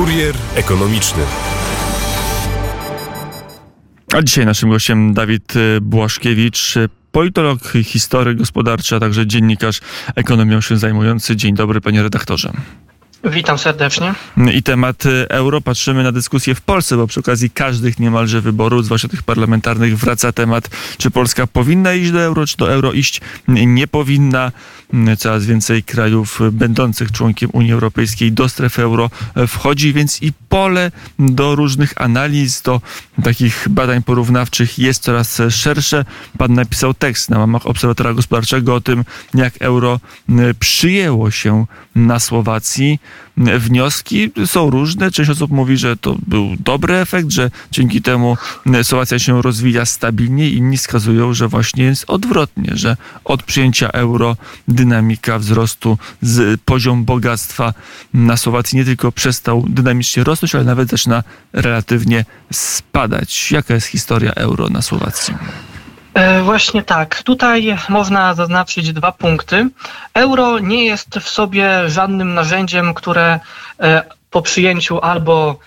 Kurier ekonomiczny. A dzisiaj naszym gościem Dawid y, Błaszkiewicz, y, politolog, historyk gospodarczy, a także dziennikarz ekonomią się zajmujący. Dzień dobry, panie redaktorze. Witam serdecznie. I temat y, euro. Patrzymy na dyskusję w Polsce, bo przy okazji każdych niemalże wyborów, zwłaszcza tych parlamentarnych, wraca temat, czy Polska powinna iść do euro, czy do euro iść nie powinna. Coraz więcej krajów będących członkiem Unii Europejskiej do strefy euro wchodzi, więc i pole do różnych analiz, do takich badań porównawczych jest coraz szersze. Pan napisał tekst na łamach Obserwatora Gospodarczego o tym, jak euro przyjęło się na Słowacji wnioski są różne. Część osób mówi, że to był dobry efekt, że dzięki temu Słowacja się rozwija stabilnie. Inni wskazują, że właśnie jest odwrotnie, że od przyjęcia euro dynamika wzrostu, z, poziom bogactwa na Słowacji nie tylko przestał dynamicznie rosnąć, ale nawet zaczyna relatywnie spadać. Jaka jest historia euro na Słowacji? E, właśnie tak. Tutaj można zaznaczyć dwa punkty. Euro nie jest w sobie żadnym narzędziem, które e, po przyjęciu albo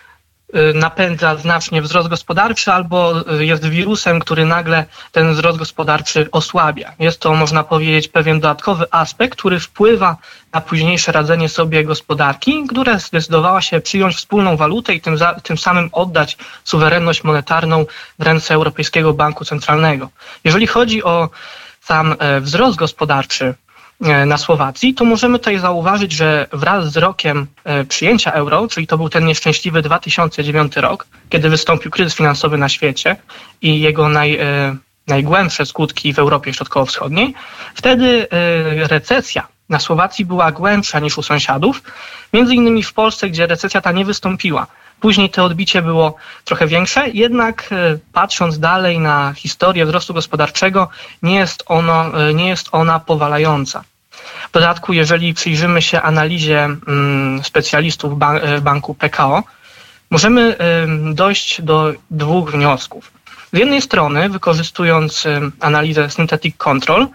napędza znacznie wzrost gospodarczy, albo y, jest wirusem, który nagle ten wzrost gospodarczy osłabia. Jest to, można powiedzieć, pewien dodatkowy aspekt, który wpływa na późniejsze radzenie sobie gospodarki, która zdecydowała się przyjąć wspólną walutę i tym, za, tym samym oddać suwerenność monetarną w ręce Europejskiego Banku Centralnego. Jeżeli chodzi o sam e, wzrost gospodarczy na Słowacji, to możemy tutaj zauważyć, że wraz z rokiem e, przyjęcia euro, czyli to był ten nieszczęśliwy 2009 rok, kiedy wystąpił kryzys finansowy na świecie i jego naj, e, najgłębsze skutki w Europie Środkowo-Wschodniej, wtedy recesja na Słowacji była głębsza niż u sąsiadów, między innymi w Polsce, gdzie recesja ta nie wystąpiła. Później to odbicie było trochę większe, jednak patrząc dalej na historię wzrostu gospodarczego, nie jest, ono, nie jest ona powalająca. W dodatku, jeżeli przyjrzymy się analizie mm, specjalistów w banku PKO, możemy dojść do dwóch wniosków. Z jednej strony, wykorzystując analizę Synthetic Control,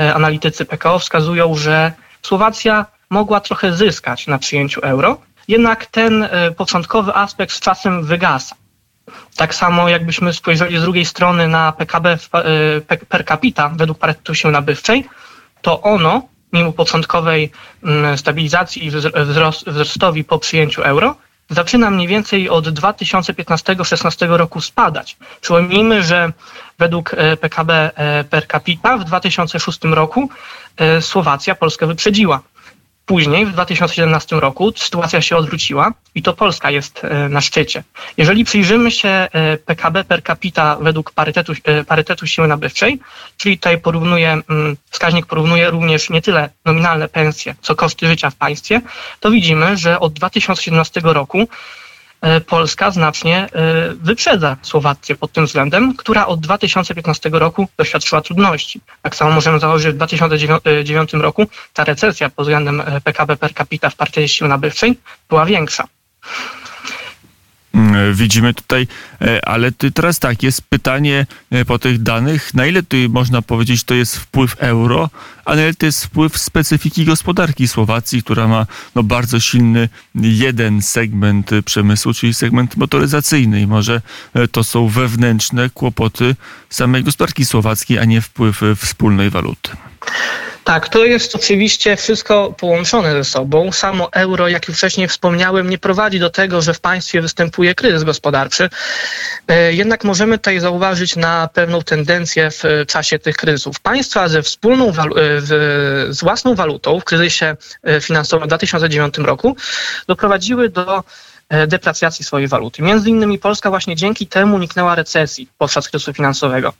e, analitycy PKO wskazują, że Słowacja mogła trochę zyskać na przyjęciu euro, jednak ten e, początkowy aspekt z czasem wygasa. Tak samo jakbyśmy spojrzeli z drugiej strony na PKB e, per capita według parytetu nabywczej, to ono mimo początkowej mm, stabilizacji i wzrost, wzrostowi po przyjęciu euro, zaczyna mniej więcej od 2015-16 roku spadać. Przypomnijmy, że według e, PKB e, per capita w 2006 roku e, Słowacja Polskę wyprzedziła. Później, w 2017 roku, sytuacja się odwróciła i to Polska jest e, na szczycie. Jeżeli przyjrzymy się e, PKB per capita według parytetu, e, parytetu siły nabywczej, czyli tutaj porównuje, mm, wskaźnik porównuje również nie tyle nominalne pensje, co koszty życia w państwie, to widzimy, że od 2017 roku Polska znacznie e, wyprzedza Słowację pod tym względem, która od 2015 roku doświadczyła trudności. Tak samo możemy założyć, że w 2009 roku ta recesja pod względem PKB per capita w partii siły nabywczej była większa. Mm, widzimy tutaj, e, ale teraz tak, jest pytanie e, po tych danych, na ile tu można powiedzieć, to jest wpływ euro, a na ile to jest wpływ specyfiki gospodarki Słowacji, która ma no, bardzo silny jeden segment przemysłu, czyli segment motoryzacyjny i może e, to są wewnętrzne kłopoty samej gospodarki słowackiej, a nie wpływ wspólnej waluty. Tak, to jest oczywiście wszystko połączone ze sobą. Samo euro, jak już wcześniej wspomniałem, nie prowadzi do tego, że w państwie występuje kryzys gospodarczy. E, jednak możemy tutaj zauważyć na pewną tendencję w czasie tych kryzysów. Państwa ze wspólną, e, z własną walutą w kryzysie e, finansowym w 2009 roku doprowadziły do deprecjacji swojej waluty. Między innymi Polska właśnie dzięki temu uniknęła recesji podczas kryzysu finansowego.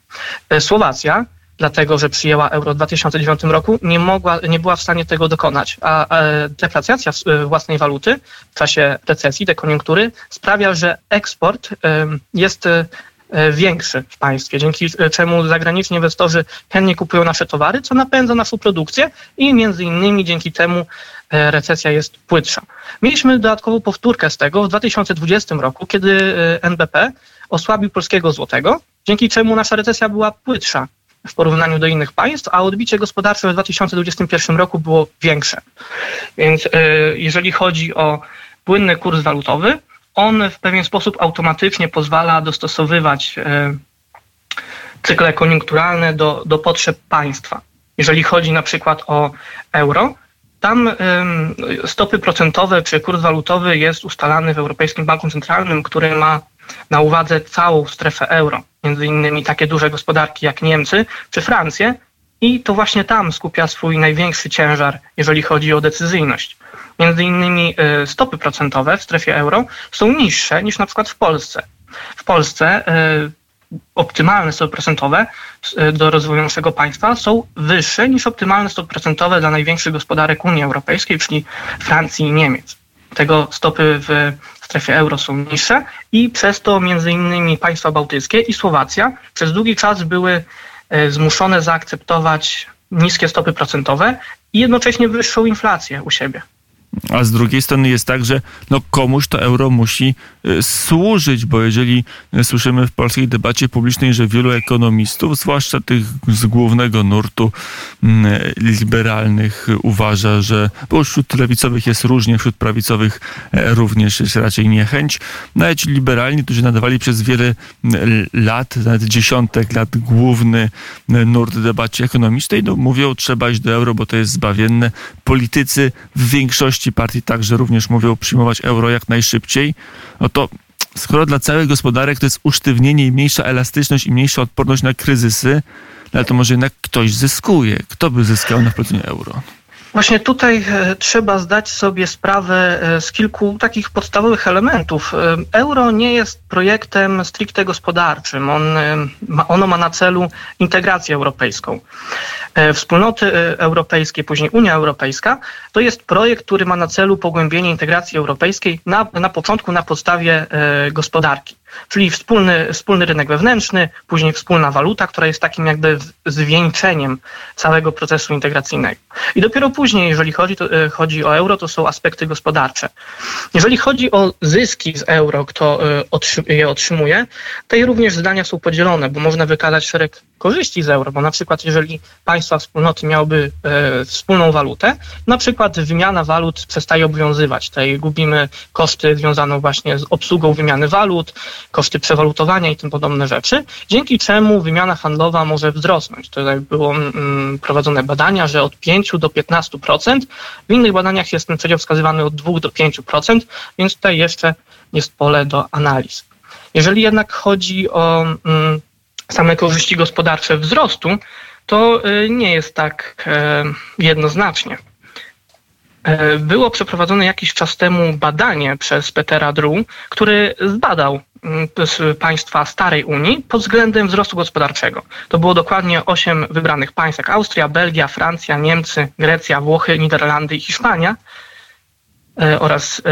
Słowacja dlatego że przyjęła euro w 2009 roku, nie, mogła, nie była w stanie tego dokonać. A, a deprecjacja e, własnej waluty w czasie recesji, tej koniunktury sprawia, że eksport jest e, większy w państwie, dzięki czemu zagraniczni inwestorzy chętnie kupują nasze towary, co napędza naszą produkcję i między innymi dzięki temu e, recesja jest płytsza. Mieliśmy dodatkową powtórkę z tego w 2020 roku, kiedy NBP osłabił polskiego złotego, dzięki czemu nasza recesja była płytsza w porównaniu do innych państw, a odbicie gospodarcze w 2021 roku było większe. Więc e, jeżeli chodzi o płynny kurs walutowy, on w pewien sposób automatycznie pozwala dostosowywać e, cykle koniunkturalne do, do potrzeb państwa. Jeżeli chodzi na przykład o euro, tam stopy procentowe czy kurs walutowy jest ustalany w Europejskim Banku Centralnym, który ma na uwadze całą strefę euro, między innymi takie duże gospodarki jak Niemcy czy Francję i to właśnie tam skupia swój największy ciężar, jeżeli chodzi o decyzyjność. Między innymi e, stopy procentowe w strefie euro są niższe niż na przykład w Polsce. W Polsce e, optymalne stopy procentowe e, do rozwojującego państwa są wyższe niż optymalne stopy procentowe dla największych gospodarek Unii Europejskiej, czyli Francji i Niemiec. Tego stopy w strefie euro są niższe i przez to między innymi państwa bałtyckie i Słowacja przez długi czas były e, zmuszone zaakceptować niskie stopy procentowe i jednocześnie wyższą inflację u siebie. A z drugiej strony jest tak, że no komuś to euro musi y, służyć, bo jeżeli y, słyszymy w polskiej debacie publicznej, że wielu ekonomistów, zwłaszcza tych z głównego nurtu mm, liberalnych, uważa, że bo wśród lewicowych jest różnie, wśród prawicowych e, również jest raczej niechęć. Nawet ci liberalni, którzy nadawali przez wiele lat, nawet dziesiątek lat, główny nurt debacie ekonomicznej, no mówią, trzeba iść do euro, bo to jest zbawienne. Politycy w większości większości partii także również mówią przyjmować euro jak najszybciej, no to skoro dla całych gospodarek to jest usztywnienie i mniejsza elastyczność i mniejsza odporność na kryzysy, no to może jednak ktoś zyskuje. Kto by zyskał na wprowadzeniu euro? Właśnie tutaj e, trzeba zdać sobie sprawę e, z kilku takich podstawowych elementów. E, euro nie jest projektem stricte gospodarczym. On, ono ma na celu integrację europejską. Wspólnoty europejskie, później Unia Europejska, to jest projekt, który ma na celu pogłębienie integracji europejskiej na, na początku na podstawie gospodarki czyli wspólny, wspólny rynek wewnętrzny, później wspólna waluta, która jest takim jakby zwieńczeniem całego procesu integracyjnego. I dopiero później, jeżeli chodzi, to, e, chodzi o euro, to są aspekty gospodarcze. Jeżeli chodzi o zyski z euro, kto e, je otrzymuje, tutaj również zdania są podzielone, bo można wykazać szereg korzyści z euro, bo na przykład jeżeli państwa wspólnoty miałyby e, wspólną walutę, na przykład wymiana walut przestaje obowiązywać. Tutaj gubimy koszty związane właśnie z obsługą wymiany walut, koszty przewalutowania i tym podobne rzeczy, dzięki czemu wymiana handlowa może wzrosnąć. Tutaj było mm, prowadzone badania, że od 5 do 15%, w innych badaniach jest ten przedział wskazywany od 2 do 5%, więc tutaj jeszcze jest pole do analiz. Jeżeli jednak chodzi o mm, same korzyści gospodarcze wzrostu, to y, nie jest tak e, jednoznacznie. E, było przeprowadzone jakiś czas temu badanie przez Petera Drew, który zbadał mm, państwa starej Unii pod względem wzrostu gospodarczego. To było dokładnie osiem wybranych państw, jak Austria, Belgia, Francja, Niemcy, Grecja, Włochy, Niderlandy i Hiszpania e, oraz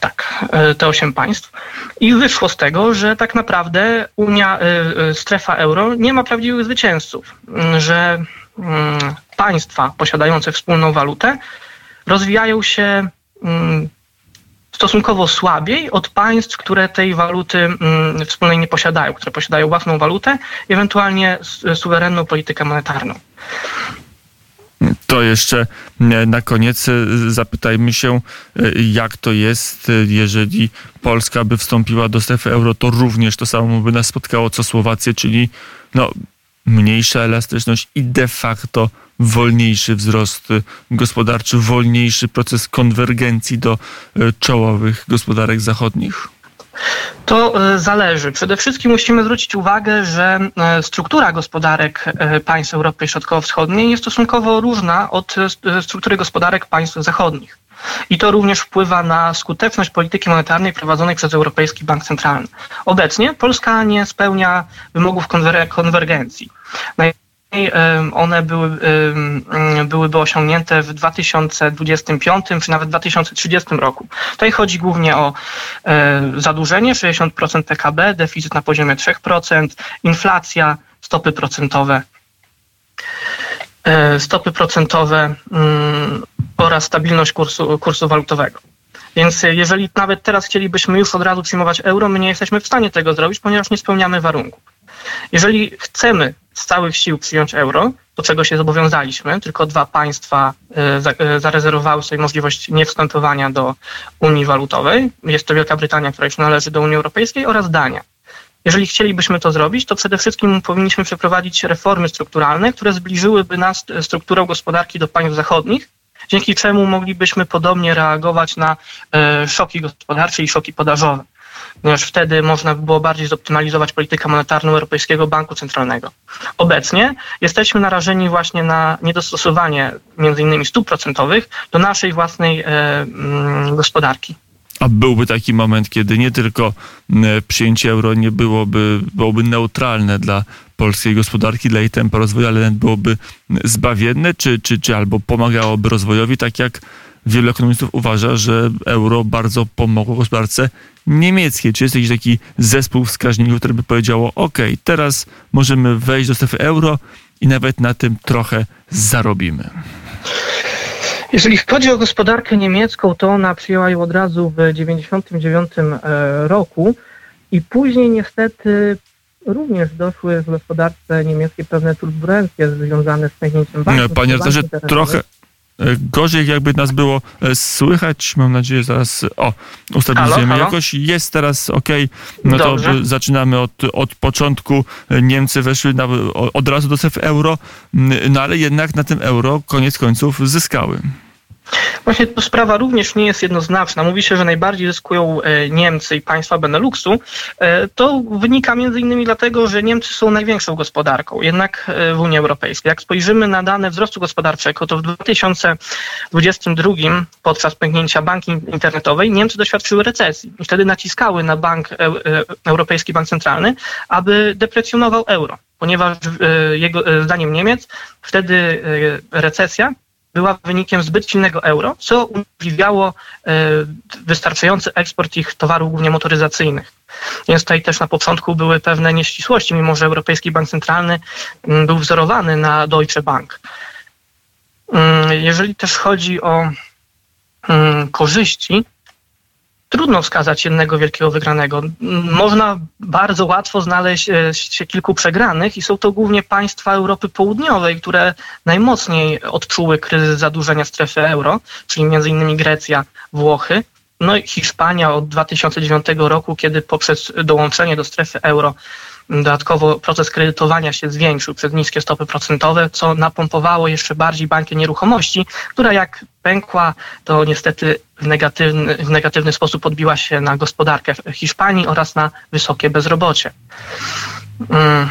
tak, e, te osiem państw. I wyszło z tego, że tak naprawdę Unia, strefa euro nie ma prawdziwych zwycięzców, że mm, państwa posiadające wspólną walutę rozwijają się mm, stosunkowo słabiej od państw, które tej waluty mm, wspólnej nie posiadają, które posiadają własną walutę, ewentualnie suwerenną politykę monetarną. To jeszcze e, na koniec e, zapytajmy się, e, jak to jest, jeżeli Polska by wstąpiła do strefy euro, to również to samo by nas spotkało co Słowację, czyli no, mniejsza elastyczność i de facto wolniejszy wzrost gospodarczy, wolniejszy proces konwergencji do e, czołowych gospodarek zachodnich? To e, zależy. Przede wszystkim musimy zwrócić uwagę, że e, struktura gospodarek państw Europy Środkowo-Wschodniej jest stosunkowo różna od struktury gospodarek państw zachodnich. I to również wpływa na skuteczność polityki monetarnej prowadzonej przez Europejski Bank Centralny. Obecnie Polska nie spełnia wymogów konwer konwergencji one były, byłyby osiągnięte w 2025 czy nawet 2030 roku. Tutaj chodzi głównie o e, zadłużenie 60% PKB, deficyt na poziomie 3%, inflacja, stopy procentowe e, stopy procentowe mm, oraz stabilność kursu, kursu walutowego. Więc jeżeli nawet teraz chcielibyśmy już od razu przyjmować euro, my nie jesteśmy w stanie tego zrobić, ponieważ nie spełniamy warunków. Jeżeli chcemy z całych sił przyjąć euro, do czego się zobowiązaliśmy. Tylko dwa państwa e, e, zarezerwowały sobie możliwość niewstępowania do Unii Walutowej. Jest to Wielka Brytania, która już należy do Unii Europejskiej oraz Dania. Jeżeli chcielibyśmy to zrobić, to przede wszystkim powinniśmy przeprowadzić reformy strukturalne, które zbliżyłyby nas e, strukturą gospodarki do państw zachodnich, dzięki czemu moglibyśmy podobnie reagować na szoki gospodarcze i szoki podażowe. Ponieważ wtedy można by było bardziej zoptymalizować politykę monetarną Europejskiego Banku Centralnego. Obecnie jesteśmy narażeni właśnie na niedostosowanie między innymi stóp procentowych do naszej własnej e, mm, gospodarki. A byłby taki moment, kiedy nie tylko przyjęcie euro nie byłoby, byłoby neutralne dla polskiej gospodarki, dla jej tempa rozwoju, ale byłoby zbawienne, czy, czy, czy albo pomagałoby rozwojowi, tak jak wielu ekonomistów uważa, że euro bardzo pomogło gospodarce niemieckiej. Czy jest jakiś taki zespół wskaźników, który by powiedziało, ok, teraz możemy wejść do strefy euro i nawet na tym trochę zarobimy. Jeżeli chodzi o gospodarkę niemiecką, to ona przyjęła ją od razu w 1999 roku i później niestety również doszły w gospodarce niemieckiej pewne turbulencje związane z pęknięciem banków. Panie redaktorze, trochę e, gorzej jakby nas było e, słychać. Mam nadzieję zaraz, o, ustabilizujemy Halo, halo? jakoś. Jest teraz ok. No to Dobrze. e, zaczynamy od, od początku. Niemcy weszły na, od razu do strefy euro, m, no ale jednak na tym euro koniec końców zyskały. Właśnie ta sprawa również nie jest jednoznaczna. Mówi się, że najbardziej zyskują e, Niemcy i państwa Beneluxu. E, To wynika między innymi dlatego, że Niemcy są największą gospodarką, jednak e, w Unii Europejskiej. Jak spojrzymy na dane wzrostu gospodarczego, to w 2022 podczas pęknięcia banki internetowej Niemcy doświadczyły recesji i wtedy naciskały na bank, Europejski Bank Centralny, aby deprecjonował euro. Ponieważ jego, zdaniem Niemiec wtedy recesja była wynikiem zbyt silnego euro, co umożliwiało e, wystarczający eksport ich towarów, głównie motoryzacyjnych. Więc tutaj też na początku były pewne nieścisłości, mimo że Europejski Bank Centralny mm, był wzorowany na Deutsche Bank. Mm, Jeżeli też chodzi o mm, korzyści, trudno wskazać jednego wielkiego wygranego. Można bardzo łatwo znaleźć e, się kilku przegranych i są to głównie państwa Europy Południowej, które najmocniej odczuły kryzys zadłużenia strefy euro, czyli innymi Grecja, Włochy. No i Hiszpania od 2009 roku, kiedy poprzez dołączenie do strefy euro dodatkowo proces kredytowania się zwiększył przez niskie stopy procentowe, co napompowało jeszcze bardziej bankę nieruchomości, która jak pękła, to niestety w negatywny, w negatywny sposób odbiła się na gospodarkę Hiszpanii oraz na wysokie bezrobocie. Mm,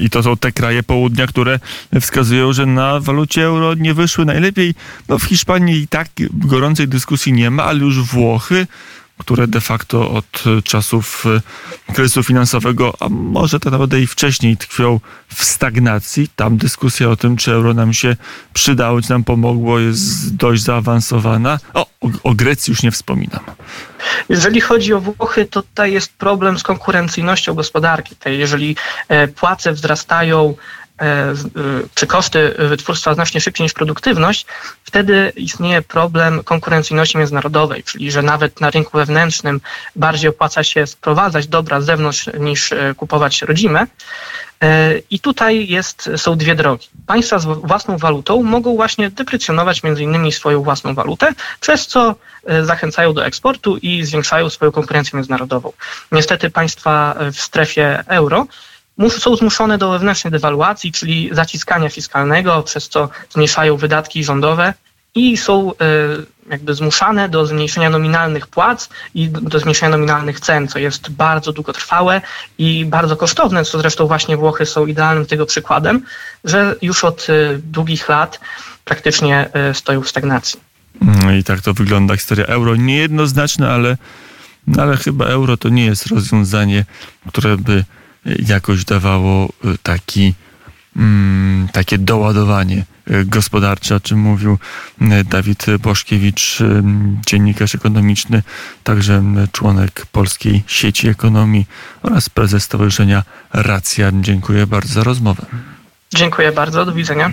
I to są te kraje południa, które wskazują, że na walucie euro nie wyszły najlepiej. No w Hiszpanii i tak gorącej dyskusji nie ma, ale już Włochy, które de facto od czasów e, kryzysu finansowego, a może to nawet i wcześniej tkwią w stagnacji. Tam dyskusja o tym, czy euro nam się przydało, czy nam pomogło, jest dość zaawansowana. O, o, o Grecji już nie wspominam. Jeżeli chodzi o Włochy, to tutaj jest problem z konkurencyjnością gospodarki. Jeżeli e, płace wzrastają, czy koszty wytwórstwa znacznie szybciej niż produktywność, wtedy istnieje problem konkurencyjności międzynarodowej, czyli że nawet na rynku wewnętrznym bardziej opłaca się sprowadzać dobra z zewnątrz niż e, kupować rodzime. E, I tutaj jest, są dwie drogi. Państwa z własną walutą mogą właśnie deprecjonować między innymi swoją własną walutę, przez co e, zachęcają do eksportu i zwiększają swoją konkurencję międzynarodową. Niestety państwa e, w strefie euro mus- są zmuszone do wewnętrznej dewaluacji, czyli zaciskania fiskalnego, przez co zmniejszają wydatki rządowe i są e, jakby zmuszane do zmniejszenia nominalnych płac i do zmniejszenia nominalnych cen, co jest bardzo długotrwałe i bardzo kosztowne, co zresztą właśnie Włochy są idealnym tego przykładem, że już od e, długich lat praktycznie e, stoją w stagnacji. No i tak to wygląda historia euro. Niejednoznaczne, ale, no ale chyba euro to nie jest rozwiązanie, które by jakoś dawało y, taki, mm, takie doładowanie y, gospodarcze, o czym mówił y, Dawid Boszkiewicz, dziennikarz ekonomiczny, także członek Polskiej Sieci Ekonomii oraz prezes Stowarzyszenia Racja. Dziękuję bardzo za rozmowę. Dziękuję bardzo, do widzenia.